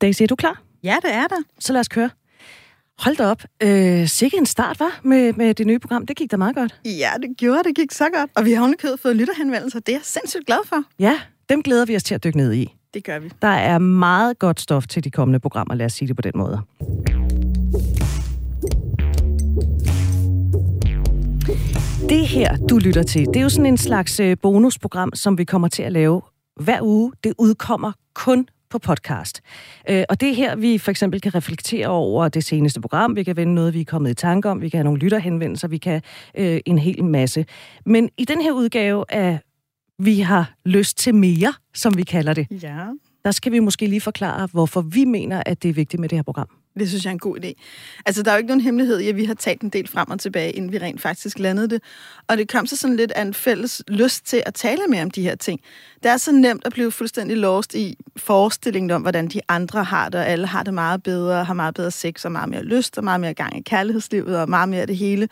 Daisy, er du klar? Ja, det er der. Så lad os køre. Hold da op. Øh, sikke en start, var med, med det nye program. Det gik da meget godt. Ja, det gjorde det. gik så godt. Og vi har underkøbet fået lytterhenvendelser. Det er jeg sindssygt glad for. Ja, dem glæder vi os til at dykke ned i. Det gør vi. Der er meget godt stof til de kommende programmer, lad os sige det på den måde. Det her, du lytter til, det er jo sådan en slags øh, bonusprogram, som vi kommer til at lave hver uge. Det udkommer kun på podcast. Øh, og det er her, vi for eksempel kan reflektere over det seneste program. Vi kan vende noget, vi er kommet i tanke om. Vi kan have nogle lytterhenvendelser. Vi kan øh, en hel masse. Men i den her udgave af Vi har lyst til mere, som vi kalder det, Ja, der skal vi måske lige forklare, hvorfor vi mener, at det er vigtigt med det her program det synes jeg er en god idé. Altså, der er jo ikke nogen hemmelighed i, at vi har talt en del frem og tilbage, inden vi rent faktisk landede det. Og det kom så sådan lidt af en fælles lyst til at tale mere om de her ting. Det er så nemt at blive fuldstændig lost i forestillingen om, hvordan de andre har det, og alle har det meget bedre, har meget bedre sex, og meget mere lyst, og meget mere gang i kærlighedslivet, og meget mere af det hele.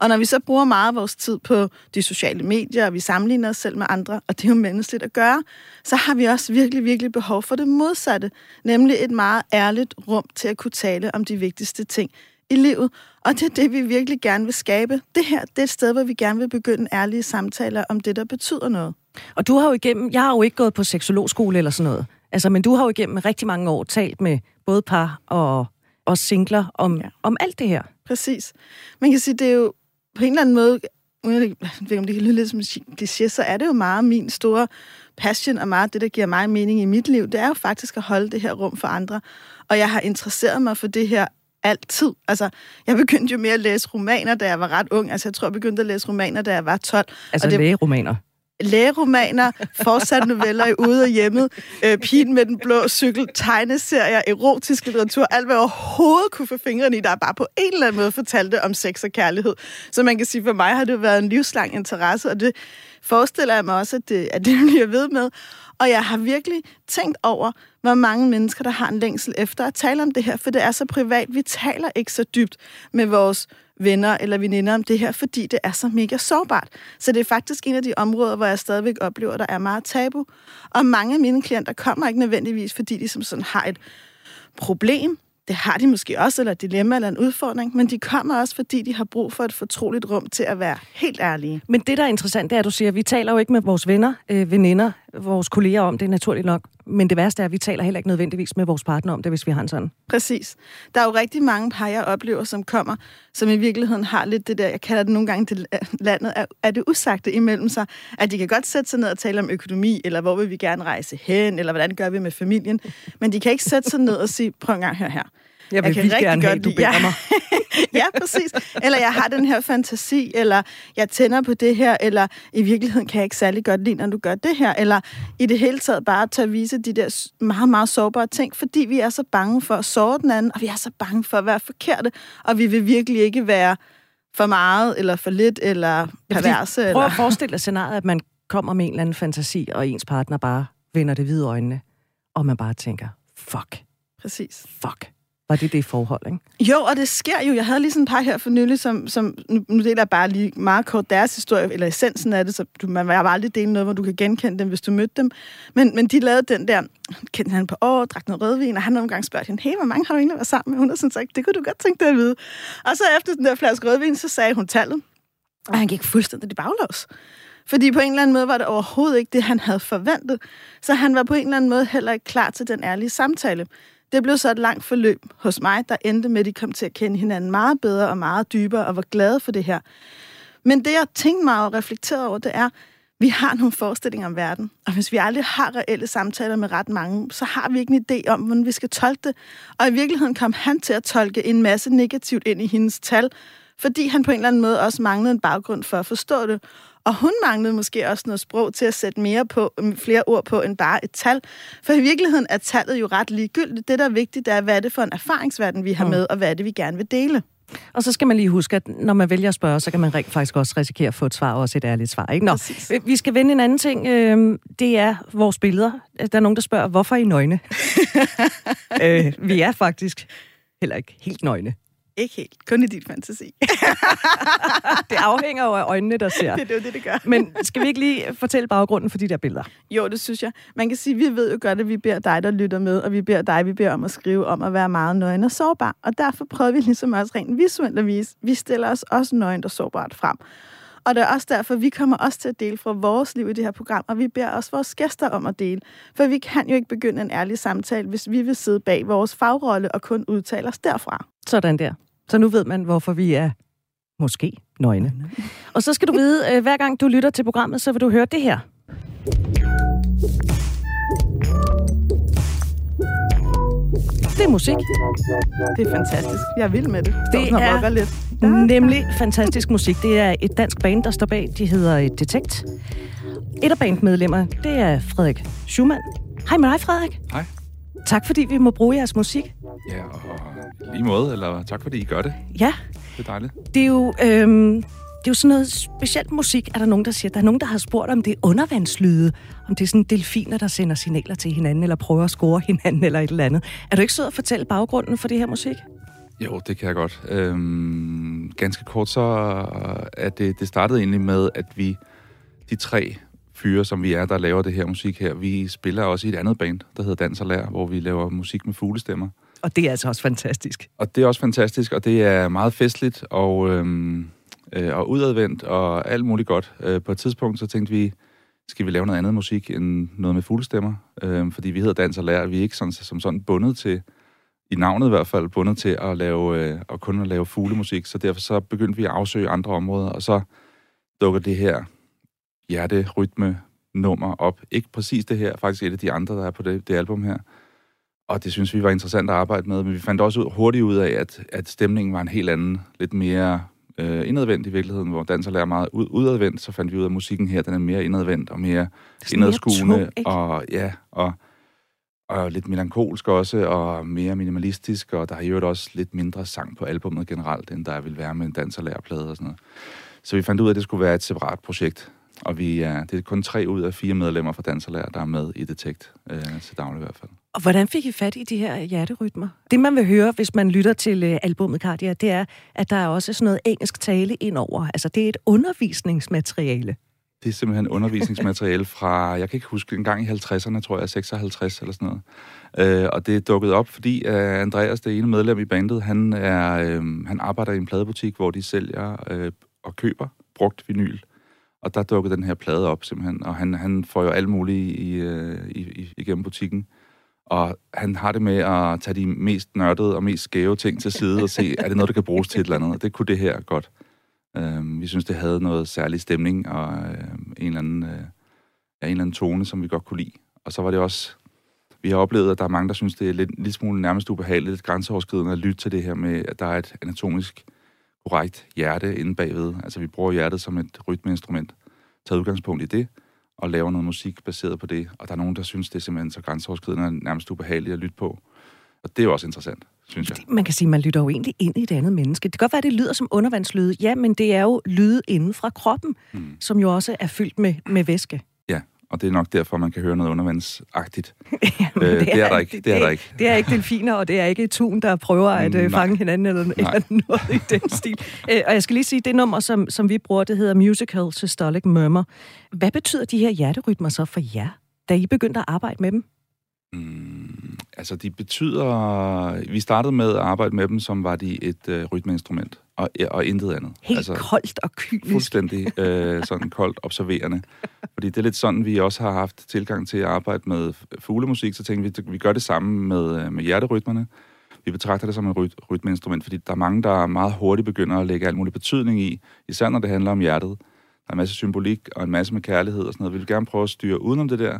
Og når vi så bruger meget af vores tid på de sociale medier, og vi sammenligner os selv med andre, og det er jo menneskeligt at gøre, så har vi også virkelig, virkelig behov for det modsatte, nemlig et meget ærligt rum til at kunne tale om de vigtigste ting i livet. Og det er det, vi virkelig gerne vil skabe. Det her det er et sted, hvor vi gerne vil begynde ærlige samtaler om det, der betyder noget. Og du har jo igennem, jeg har jo ikke gået på seksologskole eller sådan noget, altså, men du har jo igennem rigtig mange år talt med både par og, og singler om, ja. Om alt det her. Præcis. Man kan sige, det er jo på en eller anden måde, uden jeg ved om det kan lyde lidt som kliché, så er det jo meget min store passion, og meget det, der giver mig mening i mit liv, det er jo faktisk at holde det her rum for andre. Og jeg har interesseret mig for det her altid. Altså, jeg begyndte jo med at læse romaner, da jeg var ret ung. Altså, jeg tror, jeg begyndte at læse romaner, da jeg var 12. Altså Og det- lægeromaner lægeromaner, fortsat noveller i ude og hjemmet, øh, Pigen med den blå cykel, tegneserier, erotisk litteratur, alt hvad jeg overhovedet kunne få fingrene i, der bare på en eller anden måde fortalte om sex og kærlighed. Så man kan sige, for mig har det jo været en livslang interesse, og det forestiller jeg mig også, at det, at det bliver ved med. Og jeg har virkelig tænkt over, hvor mange mennesker, der har en længsel efter at tale om det her, for det er så privat. Vi taler ikke så dybt med vores venner eller veninder om det her, fordi det er så mega sårbart. Så det er faktisk en af de områder, hvor jeg stadigvæk oplever, at der er meget tabu. Og mange af mine klienter kommer ikke nødvendigvis, fordi de som sådan har et problem. Det har de måske også, eller et dilemma eller en udfordring, men de kommer også, fordi de har brug for et fortroligt rum til at være helt ærlige. Men det, der er interessant, det er, at du siger, at vi taler jo ikke med vores venner, øh, veninder, vores kolleger om det, naturligt nok. Men det værste er, at vi taler heller ikke nødvendigvis med vores partner om det, hvis vi har en sådan. Præcis. Der er jo rigtig mange par, jeg oplever, som kommer, som i virkeligheden har lidt det der, jeg kalder det nogle gange det landet, er, er det usagte imellem sig, at de kan godt sætte sig ned og tale om økonomi, eller hvor vil vi gerne rejse hen, eller hvordan gør vi med familien, men de kan ikke sætte sig ned og sige, prøv en gang, hør her. Jeg vil kan vildt gerne have, godt du beder ja. mig. ja, præcis. Eller jeg har den her fantasi, eller jeg tænder på det her, eller i virkeligheden kan jeg ikke særlig godt lide, når du gør det her, eller i det hele taget bare til at vise de der meget, meget sårbare ting, fordi vi er så bange for at såre den anden, og vi er så bange for at være forkerte, og vi vil virkelig ikke være for meget, eller for lidt, eller perverse. Prøv at forestille dig scenariet, at man kommer med en eller anden fantasi, og ens partner bare vender det hvide øjnene, og man bare tænker, fuck, Præcis. fuck. Var det det forhold, ikke? Jo, og det sker jo. Jeg havde lige sådan et par her for nylig, som, som nu, deler jeg bare lige meget kort deres historie, eller essensen af det, så du, man vil aldrig dele noget, hvor du kan genkende dem, hvis du mødte dem. Men, men de lavede den der, kendte han på år, drak noget rødvin, og han nogle gange spurgte hende, hey, hvor mange har du egentlig været sammen med? Hun har sådan sagt, det kunne du godt tænke dig at vide. Og så efter den der flaske rødvin, så sagde hun tallet, og han gik fuldstændig i baglås. Fordi på en eller anden måde var det overhovedet ikke det, han havde forventet. Så han var på en eller anden måde heller ikke klar til den ærlige samtale. Det blev så et langt forløb hos mig, der endte med, at de kom til at kende hinanden meget bedre og meget dybere og var glade for det her. Men det, jeg tænkte mig og reflekterede over, det er, vi har nogle forestillinger om verden, og hvis vi aldrig har reelle samtaler med ret mange, så har vi ikke en idé om, hvordan vi skal tolke det. Og i virkeligheden kom han til at tolke en masse negativt ind i hendes tal, fordi han på en eller anden måde også manglede en baggrund for at forstå det. Og hun manglede måske også noget sprog til at sætte mere på, flere ord på end bare et tal. For i virkeligheden er tallet jo ret ligegyldigt. Det, der er vigtigt, det er, hvad er det for en erfaringsverden, vi har med, og hvad er det, vi gerne vil dele. Og så skal man lige huske, at når man vælger at spørge, så kan man rent faktisk også risikere at få et svar, og også et ærligt svar. Ikke? Nå, Præcis. vi skal vende en anden ting. Øhm, Det er vores billeder. Der er nogen, der spørger, hvorfor er I nøgne? øh, vi er faktisk heller ikke helt nøgne. Ikke helt. Kun i dit fantasi. det afhænger jo af øjnene, der ser. det er jo det, det gør. Men skal vi ikke lige fortælle baggrunden for de der billeder? Jo, det synes jeg. Man kan sige, at vi ved jo godt, at vi beder dig, der lytter med, og vi beder dig, vi beder om at skrive om at være meget nøgen og sårbar. Og derfor prøver vi ligesom også rent visuelt at vise, vi stiller os også nøgen og sårbart frem. Og det er også derfor, vi kommer også til at dele fra vores liv i det her program, og vi beder også vores gæster om at dele. For vi kan jo ikke begynde en ærlig samtale, hvis vi vil sidde bag vores fagrolle og kun udtale os derfra. Sådan der. Så nu ved man, hvorfor vi er måske nøgne. Og så skal du vide, øh, hver gang du lytter til programmet, så vil du høre det her. Det er musik. Det er fantastisk. Jeg er vild med det. Det er lidt. nemlig fantastisk musik. Det er et dansk band, der står bag. De hedder Detect. Et af bandmedlemmerne, det er Frederik Schumann. Hej med dig, Frederik. Hej. Tak fordi vi må bruge jeres musik. Ja, og lige måde, eller tak fordi I gør det. Ja. Det er dejligt. Det er jo, øhm, det er jo sådan noget specielt musik, er der nogen, der siger. Der er nogen, der har spurgt, om det er undervandslyde, om det er sådan delfiner, der sender signaler til hinanden, eller prøver at score hinanden, eller et eller andet. Er du ikke sød at fortælle baggrunden for det her musik? Jo, det kan jeg godt. Øhm, ganske kort så er det, det startede egentlig med, at vi, de tre fyre, som vi er, der laver det her musik her, vi spiller også i et andet band, der hedder Dans og Lær, hvor vi laver musik med fuglestemmer. Og det er altså også fantastisk. Og det er også fantastisk, og det er meget festligt og, øhm, øh, og udadvendt og alt muligt godt. Øh, på et tidspunkt så tænkte vi, skal vi lave noget andet musik end noget med fuglestemmer? Øh, fordi vi hedder Dans og Lær, vi er ikke sådan, som sådan bundet til, i navnet i hvert fald, bundet til at lave, øh, og kun at lave fuglemusik. Så derfor så begyndte vi at afsøge andre områder, og så dukker det her hjerterytme nummer op. Ikke præcis det her, faktisk et af de andre, der er på det, det album her. Og det synes vi var interessant at arbejde med, men vi fandt også ud, hurtigt ud af, at, at stemningen var en helt anden, lidt mere øh, indadvendt i virkeligheden, hvor danser lærer meget ud, udadvendt, så fandt vi ud af, at musikken her, den er mere indadvendt og mere indadskuende, og ja, og, og lidt melankolsk også, og mere minimalistisk, og der er jo også lidt mindre sang på albummet generelt, end der vil være med en danserlærerplade og sådan noget. Så vi fandt ud af, at det skulle være et separat projekt, og vi er, det er kun tre ud af fire medlemmer fra Danserlærer, der er med i Detect, øh, til daglig i hvert fald. Og hvordan fik I fat i de her hjerterytmer? Det, man vil høre, hvis man lytter til uh, albumet Cardia, det er, at der er også sådan noget engelsk tale indover. Altså, det er et undervisningsmateriale. Det er simpelthen undervisningsmateriale fra, jeg kan ikke huske, en gang i 50'erne, tror jeg, 56 eller sådan noget. Øh, og det er dukket op, fordi uh, Andreas, det ene medlem i bandet, han, er, øh, han arbejder i en pladebutik, hvor de sælger øh, og køber brugt vinyl. Og der dukkede den her plade op simpelthen, og han, han får jo alt muligt i, øh, i, i, igennem butikken. Og han har det med at tage de mest nørdede og mest skæve ting til side og se, er det noget, der kan bruges til et eller andet? Og det kunne det her godt. Øh, vi synes, det havde noget særlig stemning og øh, en, eller anden, øh, ja, en eller anden tone, som vi godt kunne lide. Og så var det også... Vi har oplevet, at der er mange, der synes, det er lidt, lidt smule nærmest ubehageligt, lidt grænseoverskridende at lytte til det her med, at der er et anatomisk korrekt hjerte inde bagved. Altså vi bruger hjertet som et rytmeinstrument. Tager udgangspunkt i det, og laver noget musik baseret på det. Og der er nogen, der synes, det er simpelthen så grænseoverskridende og nærmest ubehageligt at lytte på. Og det er jo også interessant, synes jeg. Man kan sige, at man lytter jo egentlig ind i et andet menneske. Det kan godt være, at det lyder som undervandslyde. Ja, men det er jo lyde inden fra kroppen, mm. som jo også er fyldt med, med væske og det er nok derfor, man kan høre noget undervandsagtigt. Jamen, øh, det, er det er der ikke. Det, det er der ikke. Det er ikke delfiner, og det er ikke tun, der prøver at øh, fange hinanden eller, eller noget i den stil. Øh, og jeg skal lige sige, det nummer, som, som vi bruger, det hedder Musical Systolic Murmur. Hvad betyder de her hjerterytmer så for jer, da I begyndte at arbejde med dem? Mm, altså, de betyder... Vi startede med at arbejde med dem, som var de et øh, rytmeinstrument, og, og intet andet. Helt altså, koldt og kynisk. Fuldstændig øh, sådan koldt observerende. Fordi det er lidt sådan, vi også har haft tilgang til at arbejde med fuglemusik, så tænkte vi, vi gør det samme med, øh, med hjerterytmerne. Vi betragter det som et ryt, rytmeinstrument, fordi der er mange, der meget hurtigt begynder at lægge alt mulig betydning i, især når det handler om hjertet. Der er en masse symbolik og en masse med kærlighed og sådan noget. Vi vil gerne prøve at styre udenom det der,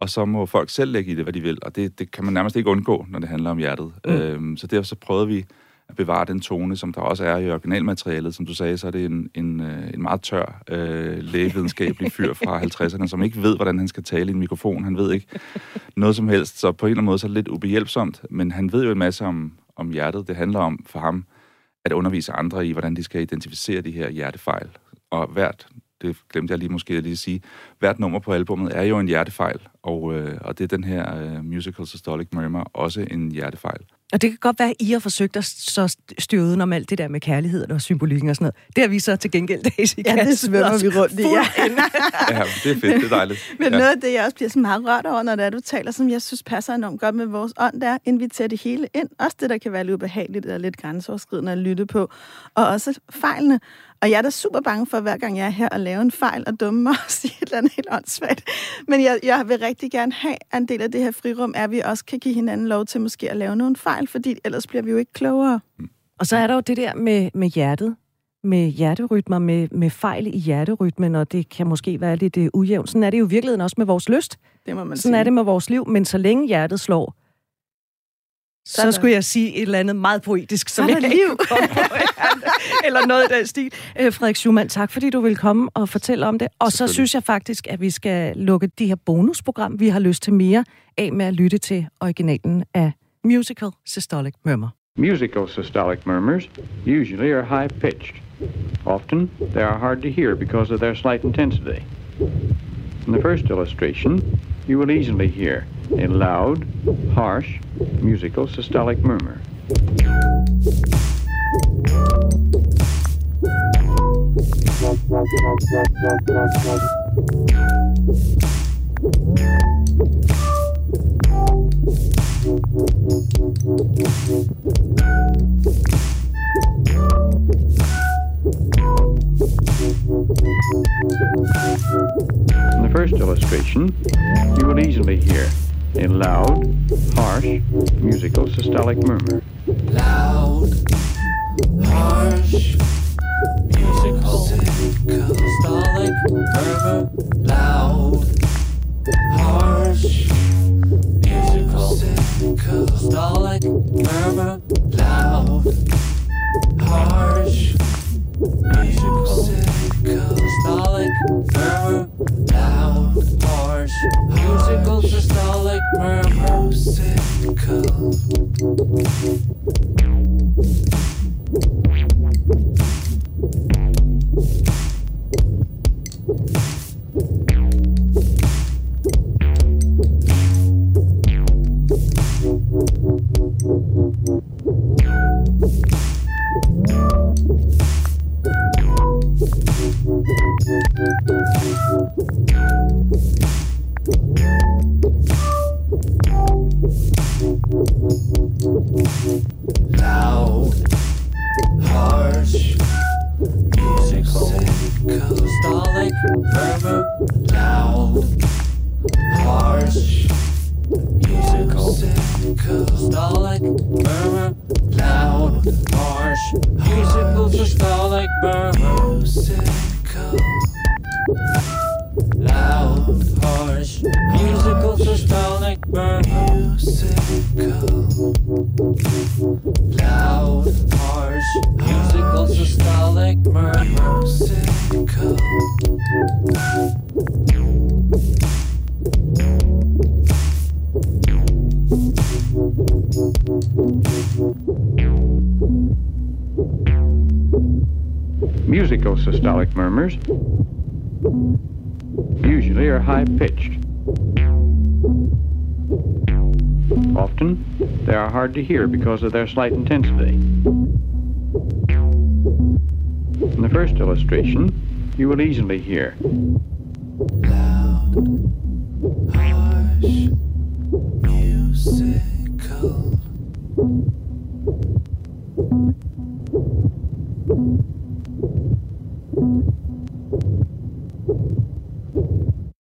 og så må folk selv lægge i det, hvad de vil. Og det, det kan man nærmest ikke undgå, når det handler om hjertet. Mm. Øhm, så derfor så prøvede vi at bevare den tone, som der også er i originalmaterialet. Som du sagde, så er det en, en, øh, en meget tør øh, lægevidenskabelig fyr fra 50'erne, som ikke ved, hvordan han skal tale i en mikrofon. Han ved ikke noget som helst, så på en eller anden måde så er det lidt ubehjælpsomt. Men han ved jo en masse om, om hjertet. Det handler om for ham at undervise andre i, hvordan de skal identificere de her hjertefejl. Og hvert det glemte jeg lige måske at lige sige, hvert nummer på albummet er jo en hjertefejl, og, øh, og det er den her øh, Musical Systolic Murmur også en hjertefejl. Og det kan godt være, at I har forsøgt at så styre uden om alt det der med kærligheden og symbolikken og sådan noget. Det har vi så til gengæld, Daisy Ja, det svømmer vi rundt i. Ja. Ja, det er fedt, det er dejligt. Men ja. noget af det, jeg også bliver så meget rørt over, når det er, du taler, som jeg synes passer enormt godt med vores ånd, det er at invitere det hele ind. Også det, der kan være lidt ubehageligt eller lidt grænseoverskridende at lytte på. Og også fejlene. Og jeg er da super bange for, hver gang jeg er her og lave en fejl og dumme mig og sige et eller andet helt åndssvagt. Men jeg, jeg vil rigtig gerne have, at en del af det her frirum er, at vi også kan give hinanden lov til måske at lave nogle fejl, fordi ellers bliver vi jo ikke klogere. Og så er der jo det der med, med hjertet, med hjerterytmer, med, med fejl i hjerterytmen, og det kan måske være lidt uh, ujævnt. Sådan er det jo i virkeligheden også med vores lyst. Det må man Sådan sige. er det med vores liv, men så længe hjertet slår, så, Så skulle jeg sige et eller andet meget poetisk, som jeg ikke liv. komme på. eller noget i den stil. Øh, Frederik Schumann, tak fordi du vil komme og fortælle om det. Og så synes jeg faktisk, at vi skal lukke de her bonusprogram, vi har lyst til mere af med at lytte til originalen af Musical Systolic Murmur. Musical systolic murmurs usually are high pitched. Often, they are hard to hear because of their slight intensity. In the first illustration, you will easily hear a loud, harsh, musical systolic murmur. In the first illustration, you will easily hear a loud, harsh, musical systolic murmur. loud, harsh, musical, systolic, murmur, loud, harsh, musical, systolic, murmur, loud, musical. Systolic, loud, harsh, musical, systolic, murmur, loud, harsh, musical, systolic, murmur. Loud, harsh, musical, musical systolic murmurs usually are high pitched. Often, they are hard to hear because of their slight intensity. In the first illustration, you will easily hear Loud,